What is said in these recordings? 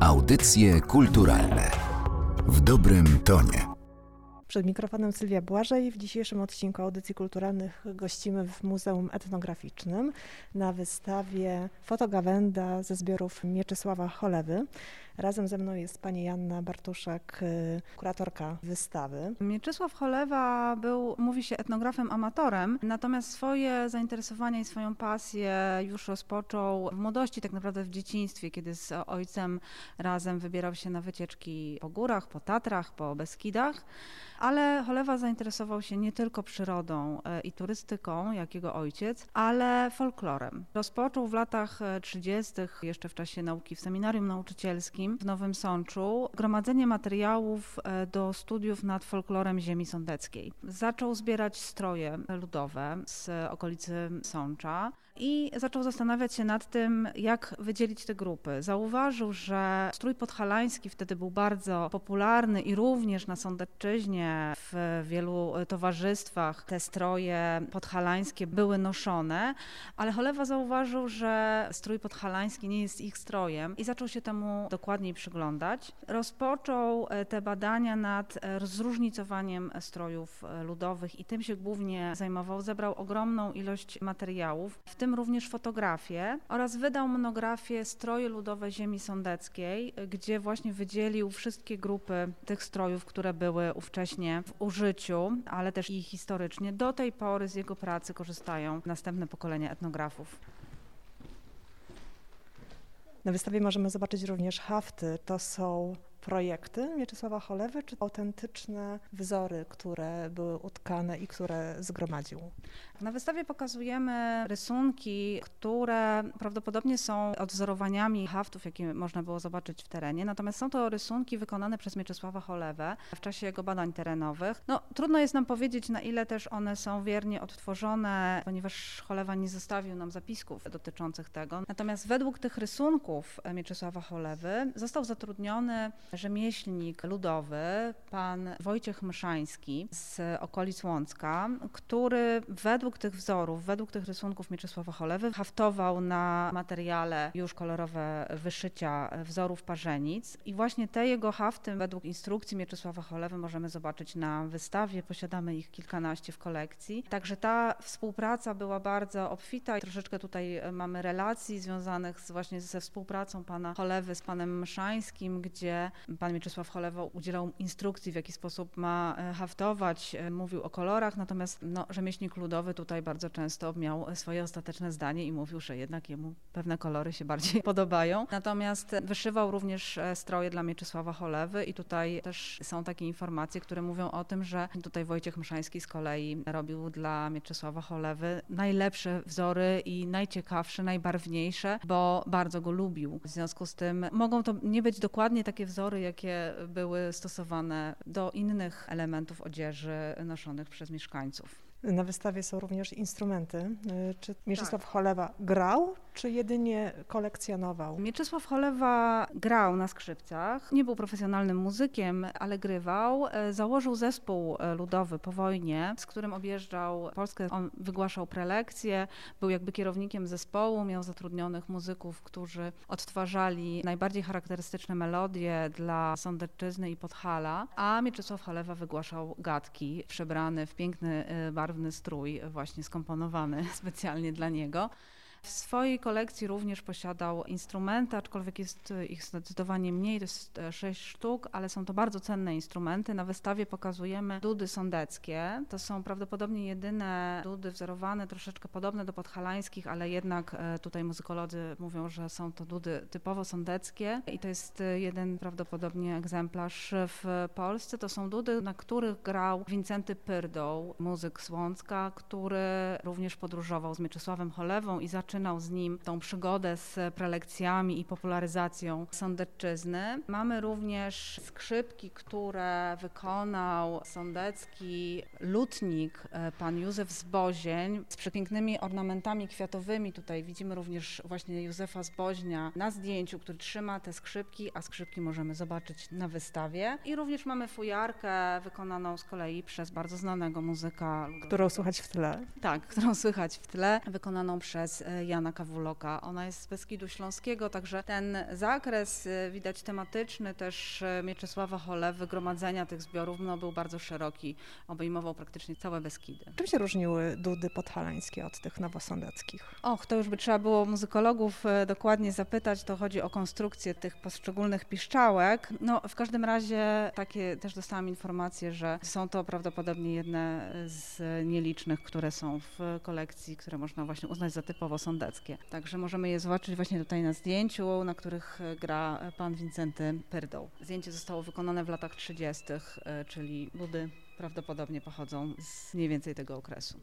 Audycje kulturalne w dobrym tonie. Przed mikrofonem Sylwia Błażej. W dzisiejszym odcinku Audycji Kulturalnych gościmy w Muzeum Etnograficznym na wystawie Fotogawenda ze zbiorów Mieczysława Cholewy. Razem ze mną jest pani Janna Bartuszek, y, kuratorka wystawy. Mieczysław Cholewa był, mówi się, etnografem amatorem, natomiast swoje zainteresowanie i swoją pasję już rozpoczął w młodości, tak naprawdę w dzieciństwie, kiedy z ojcem razem wybierał się na wycieczki po górach, po Tatrach, po Beskidach. Ale Cholewa zainteresował się nie tylko przyrodą e, i turystyką, jak jego ojciec, ale folklorem. Rozpoczął w latach 30., jeszcze w czasie nauki w seminarium nauczycielskim w Nowym Sączu, gromadzenie materiałów e, do studiów nad folklorem ziemi sądeckiej. Zaczął zbierać stroje ludowe z okolicy Sącza i zaczął zastanawiać się nad tym, jak wydzielić te grupy. Zauważył, że strój podhalański wtedy był bardzo popularny i również na Sądecczyźnie w wielu towarzystwach te stroje podhalańskie były noszone, ale Cholewa zauważył, że strój podhalański nie jest ich strojem i zaczął się temu dokładniej przyglądać. Rozpoczął e, te badania nad e, zróżnicowaniem strojów e, ludowych i tym się głównie zajmował. Zebrał ogromną ilość materiałów, w tym tym również fotografię oraz wydał monografię Stroje ludowe ziemi sądeckiej, gdzie właśnie wydzielił wszystkie grupy tych strojów, które były ówcześnie w użyciu, ale też i historycznie. Do tej pory z jego pracy korzystają następne pokolenia etnografów. Na wystawie możemy zobaczyć również hafty. To są projekty Mieczysława Cholewy, czy autentyczne wzory, które były utkane i które zgromadził? Na wystawie pokazujemy rysunki, które prawdopodobnie są odwzorowaniami haftów, jakie można było zobaczyć w terenie. Natomiast są to rysunki wykonane przez Mieczysława Cholewę w czasie jego badań terenowych. No, trudno jest nam powiedzieć, na ile też one są wiernie odtworzone, ponieważ Cholewa nie zostawił nam zapisków dotyczących tego. Natomiast według tych rysunków Mieczysława Cholewy został zatrudniony rzemieślnik ludowy, pan Wojciech Myszański z okolic Łącka, który według tych wzorów, według tych rysunków Mieczysława Cholewy haftował na materiale już kolorowe wyszycia wzorów parzenic. I właśnie te jego hafty według instrukcji Mieczysława Cholewy możemy zobaczyć na wystawie, posiadamy ich kilkanaście w kolekcji. Także ta współpraca była bardzo obfita. Troszeczkę tutaj mamy relacji związanych z, właśnie ze współpracą pana Cholewy z panem Myszańskim, gdzie Pan Mieczysław Cholewo udzielał instrukcji, w jaki sposób ma e, haftować, e, mówił o kolorach, natomiast no, rzemieślnik ludowy tutaj bardzo często miał swoje ostateczne zdanie i mówił, że jednak jemu pewne kolory się bardziej podobają. Natomiast wyszywał również e, stroje dla Mieczysława Cholewy i tutaj też są takie informacje, które mówią o tym, że tutaj Wojciech Myszański z kolei robił dla Mieczysława Cholewy najlepsze wzory i najciekawsze, najbarwniejsze, bo bardzo go lubił. W związku z tym mogą to nie być dokładnie takie wzory, jakie były stosowane do innych elementów odzieży noszonych przez mieszkańców. Na wystawie są również instrumenty. Y, czy Mieczysław tak. Cholewa grał, czy jedynie kolekcjonował? Mieczysław Cholewa grał na skrzypcach. Nie był profesjonalnym muzykiem, ale grywał. E, założył zespół e, ludowy po wojnie, z którym objeżdżał Polskę. On wygłaszał prelekcje, był jakby kierownikiem zespołu, miał zatrudnionych muzyków, którzy odtwarzali najbardziej charakterystyczne melodie dla Sądecczyzny i Podhala, a Mieczysław Cholewa wygłaszał gadki, przebrany w piękny, e, barwny barwny strój właśnie skomponowany specjalnie dla niego. W swojej kolekcji również posiadał instrumenty, aczkolwiek jest ich zdecydowanie mniej, to jest e, sześć sztuk, ale są to bardzo cenne instrumenty. Na wystawie pokazujemy dudy sądeckie. To są prawdopodobnie jedyne dudy wzorowane, troszeczkę podobne do podhalańskich, ale jednak e, tutaj muzykolodzy mówią, że są to dudy typowo sądeckie i to jest e, jeden prawdopodobnie egzemplarz w Polsce. To są dudy, na których grał Wincenty Pyrdoł, muzyk z który również podróżował z Mieczysławem Cholewą i zaczął zaczynał z nim tą przygodę z prelekcjami i popularyzacją sądecczyzny. Mamy również skrzypki, które wykonał sądecki lutnik, e, pan Józef Zbozień, z przepięknymi ornamentami kwiatowymi. Tutaj widzimy również właśnie Józefa Zboźnia na zdjęciu, który trzyma te skrzypki, a skrzypki możemy zobaczyć na wystawie. I również mamy fujarkę wykonaną z kolei przez bardzo znanego muzyka. Którą słychać w tle. Tak, którą słychać w tle, wykonaną przez e, Jana Kawuloka. Ona jest z Beskidu Śląskiego, także ten zakres widać tematyczny też Mieczysława Cholewy, gromadzenia tych zbiorów no, był bardzo szeroki, obejmował praktycznie całe Beskidy. Czym się różniły dudy podhalańskie od tych nowosądeckich? Och, to już by trzeba było muzykologów dokładnie zapytać, to chodzi o konstrukcję tych poszczególnych piszczałek. No, w każdym razie takie też dostałam informacje, że są to prawdopodobnie jedne z nielicznych, które są w kolekcji, które można właśnie uznać za typowo sądeckie. Także możemy je zobaczyć właśnie tutaj na zdjęciu, na których gra pan Wincenty Pyrdoł. Zdjęcie zostało wykonane w latach 30., e, czyli budy prawdopodobnie pochodzą z mniej więcej tego okresu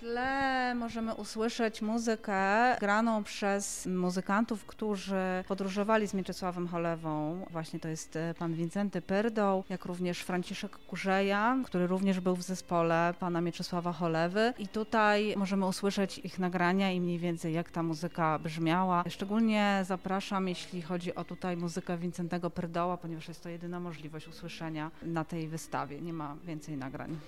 tle możemy usłyszeć muzykę graną przez muzykantów, którzy podróżowali z Mieczysławem Cholewą. Właśnie to jest e, pan Wincenty Pyrdoł, jak również Franciszek Kurzeja, który również był w zespole pana Mieczysława Cholewy. I tutaj możemy usłyszeć ich nagrania i mniej więcej jak ta muzyka brzmiała. Szczególnie zapraszam, jeśli chodzi o tutaj muzykę Wincentego Pyrdoła, ponieważ jest to jedyna możliwość usłyszenia na tej wystawie. Nie ma więcej nagrań.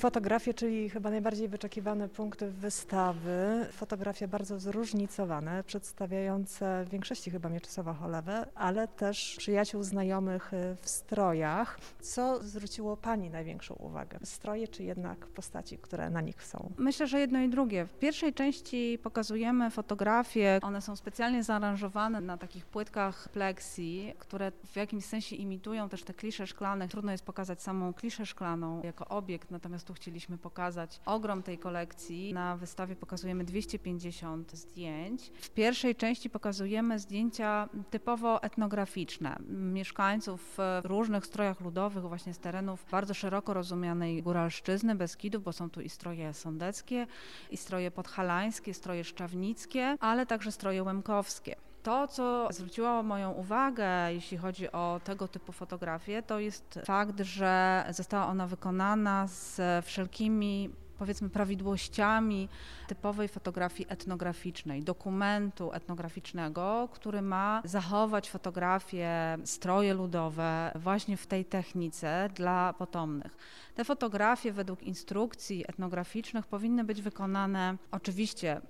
Fotografie, czyli chyba najbardziej wyczekiwane punkty wystawy. Fotografie bardzo zróżnicowane, przedstawiające w większości chyba Mieczysława Cholewę, ale też przyjaciół znajomych y, w strojach. Co zwróciło Pani największą uwagę? Stroje czy jednak postaci, które na nich są? Myślę, że jedno i drugie. W pierwszej części pokazujemy fotografie. One są specjalnie zaaranżowane na takich płytkach plexi, które w jakimś sensie imitują też te klisze szklane. Trudno jest pokazać samą kliszę szklaną jako obiekt, natomiast prostu chcieliśmy pokazać ogrom tej kolekcji. Na wystawie pokazujemy 250 zdjęć. W pierwszej części pokazujemy zdjęcia typowo etnograficzne mieszkańców w różnych strojach ludowych, właśnie z terenów bardzo szeroko rozumianej góralszczyzny, Beskidów, bo są tu i stroje sądeckie, i stroje podhalańskie, stroje szczawnickie, ale także stroje łemkowskie. To, co zwróciło moją uwagę, jeśli chodzi o tego typu fotografię, to jest fakt, że została ona wykonana z wszelkimi powiedzmy prawidłowościami typowej fotografii etnograficznej, dokumentu etnograficznego, który ma zachować fotografię, stroje ludowe właśnie w tej technice dla potomnych. Te fotografie według instrukcji etnograficznych powinny być wykonane oczywiście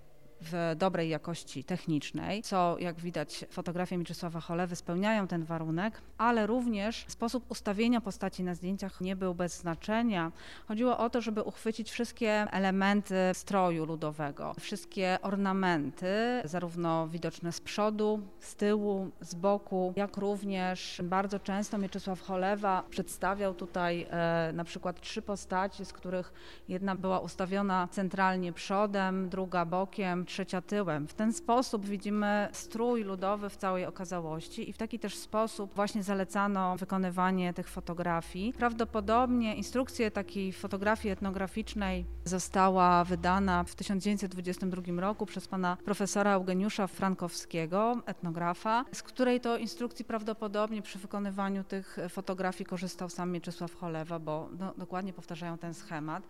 w dobrej jakości technicznej, co jak widać fotografie Mieczysława Cholewy spełniają ten warunek, ale również sposób ustawienia postaci na zdjęciach nie był bez znaczenia. Chodziło o to, żeby uchwycić wszystkie elementy stroju ludowego, wszystkie ornamenty, zarówno widoczne z przodu, z tyłu, z boku, jak również bardzo często Mieczysław Cholewa przedstawiał tutaj e, na przykład trzy postaci, z których jedna była ustawiona centralnie przodem, druga bokiem, trzecia tyłem. W ten sposób widzimy strój ludowy w całej okazałości i w taki też sposób właśnie zalecano wykonywanie tych fotografii. Prawdopodobnie instrukcja takiej fotografii etnograficznej została wydana w 1922 roku przez pana profesora Eugeniusza Frankowskiego, etnografa, z której to instrukcji prawdopodobnie przy wykonywaniu tych fotografii korzystał sam Mieczysław Cholewa, bo no, dokładnie powtarzają ten schemat.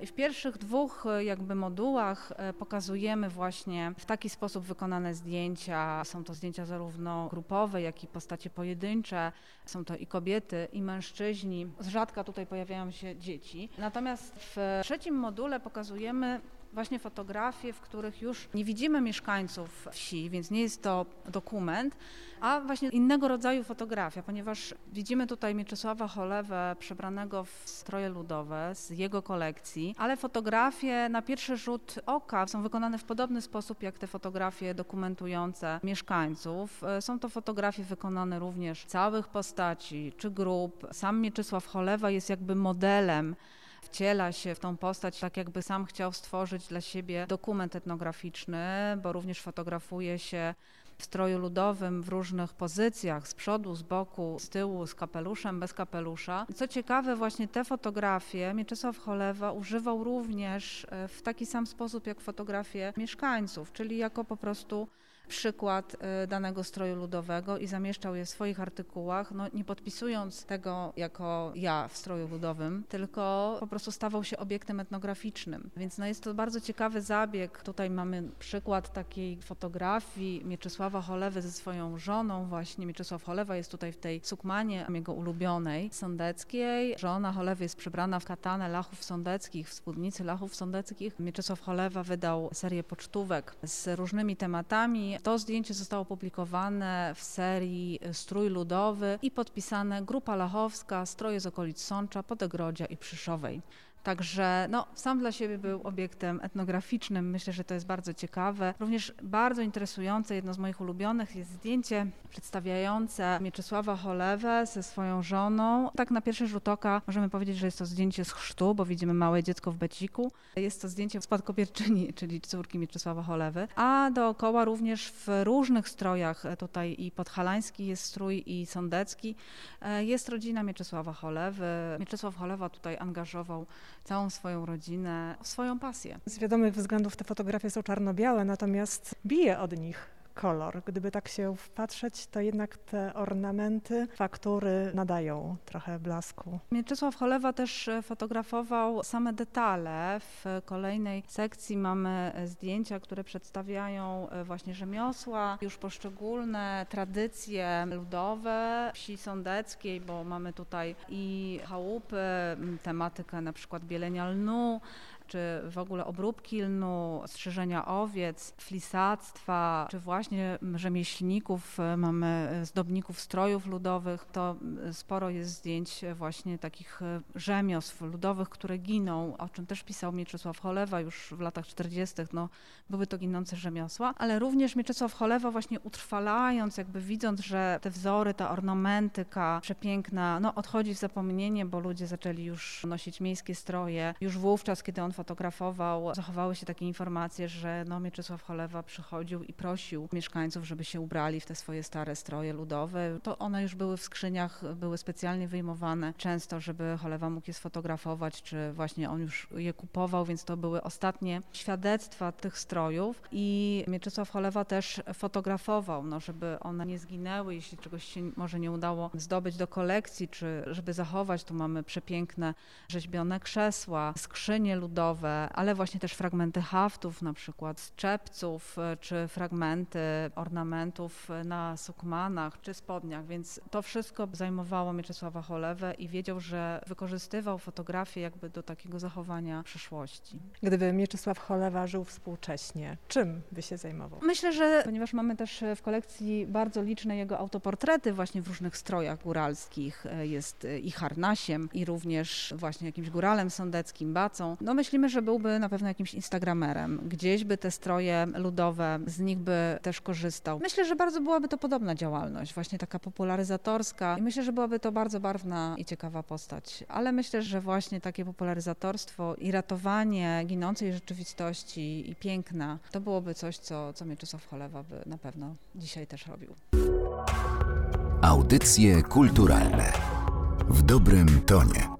I w pierwszych dwóch jakby modułach e, pokazujemy właśnie właśnie w taki sposób wykonane zdjęcia. Są to zdjęcia zarówno grupowe, jak i postacie pojedyncze. Są to i kobiety, i mężczyźni. Z rzadka tutaj pojawiają się dzieci. Natomiast w trzecim module pokazujemy właśnie fotografie, w których już nie widzimy mieszkańców wsi, więc nie jest to dokument, a właśnie innego rodzaju fotografia, ponieważ widzimy tutaj Mieczysława Cholewę przebranego w stroje ludowe z jego kolekcji, ale fotografie na pierwszy rzut oka są wykonane w podobny sposób jak te fotografie dokumentujące mieszkańców. Są to fotografie wykonane również całych postaci czy grup. Sam Mieczysław Cholewa jest jakby modelem wciela się w tą postać, tak jakby sam chciał stworzyć dla siebie dokument etnograficzny, bo również fotografuje się w stroju ludowym w różnych pozycjach, z przodu, z boku, z tyłu, z kapeluszem, bez kapelusza. Co ciekawe, właśnie te fotografie Mieczysław Cholewa używał również e, w taki sam sposób jak fotografie mieszkańców, czyli jako po prostu przykład y, danego stroju ludowego i zamieszczał je w swoich artykułach, no nie podpisując tego jako ja w stroju ludowym, tylko po prostu stawał się obiektem etnograficznym. Więc no jest to bardzo ciekawy zabieg. Tutaj mamy przykład takiej fotografii Mieczysława Cholewy ze swoją żoną właśnie. Mieczysław Cholewa jest tutaj w tej sukmanie jego ulubionej, sądeckiej. Żona Cholewy jest przebrana w katanę lachów sądeckich, w spódnicy lachów sądeckich. Mieczysław Cholewa wydał serię pocztówek z różnymi tematami. To zdjęcie zostało opublikowane w serii Strój Ludowy i podpisane Grupa Lachowska, stroje z okolic Sącza, Podegrodzia i Przyszowej. Także no, sam dla siebie był obiektem etnograficznym. Myślę, że to jest bardzo ciekawe. Również bardzo interesujące, jedno z moich ulubionych jest zdjęcie przedstawiające Mieczysława Cholewę ze swoją żoną. Tak na pierwszy rzut oka możemy powiedzieć, że jest to zdjęcie z chrztu, bo widzimy małe dziecko w beciku. Jest to zdjęcie spadkobierczyni, czyli córki Mieczysława Cholewy. A dookoła również w różnych strojach, tutaj i podhalański jest strój i sądecki, jest rodzina Mieczysława Cholewy. Mieczysław Cholewa tutaj angażował całą swoją rodzinę, swoją pasję. Z wiadomych względów te fotografie są czarno-białe, natomiast bije od nich kolor. Gdyby tak się wpatrzeć, to jednak te ornamenty, faktury nadają trochę blasku. Mieczysław Cholewa też e, fotografował same detale. W kolejnej sekcji mamy e, zdjęcia, które przedstawiają e, właśnie rzemiosła, już poszczególne tradycje ludowe wsi sądeckiej, bo mamy tutaj i chałupy, tematykę na przykład bielenia lnu, czy w ogóle obróbki lnu, strzyżenia owiec, flisactwa, czy właśnie rzemieślników, e, mamy e, zdobników strojów ludowych, to e, sporo jest zdjęć właśnie takich rzemiosł ludowych, które giną, o czym też pisał Mieczysław Cholewa już w latach 40. No, były to ginące rzemiosła, ale również Mieczysław Cholewa właśnie utrwalając, jakby widząc, że te wzory, ta ornamentyka przepiękna, no odchodzi w zapomnienie, bo ludzie zaczęli już nosić miejskie stroje. Już wówczas, kiedy on fotografował, zachowały się takie informacje, że no, Mieczysław Cholewa przychodził i prosił mieszkańców, żeby się ubrali w te swoje stare stroje ludowe. To one już były w skrzyniach, były specjalnie wyjmowane często, żeby Cholewa mógł je sfotografować, czy właśnie on już je kupował, więc to były ostatnie świadectwa tych strojów i Mieczysław Cholewa też fotografował, no, żeby one nie zginęły, jeśli czegoś się może nie udało zdobyć do kolekcji, czy żeby zachować, tu mamy przepiękne rzeźbione krzesła, skrzynie ludowe, ale właśnie też fragmenty haftów, na przykład z czepców, e, czy fragmenty ornamentów na sukmanach czy spodniach, więc to wszystko zajmowało Mieczysława Cholewę i wiedział, że wykorzystywał fotografię jakby do takiego zachowania przyszłości. Gdyby Mieczysław Cholewa żył współcześnie, czym by się zajmował? Myślę, że ponieważ mamy też w kolekcji bardzo liczne jego autoportrety właśnie w różnych strojach góralskich, e, jest i harnasiem i również właśnie jakimś góralem sądeckim, bacą, no myślimy, myślimy, że byłby na pewno jakimś instagramerem. Gdzieś by te stroje ludowe, z nich by też korzystał. Myślę, że bardzo byłaby to podobna działalność, właśnie taka popularyzatorska i myślę, że byłaby to bardzo barwna i ciekawa postać. Ale myślę, że właśnie takie popularyzatorstwo i ratowanie ginącej rzeczywistości i piękna, to byłoby coś, co, co Mieczysław Cholewa by na pewno dzisiaj też robił. Audycje kulturalne w dobrym tonie.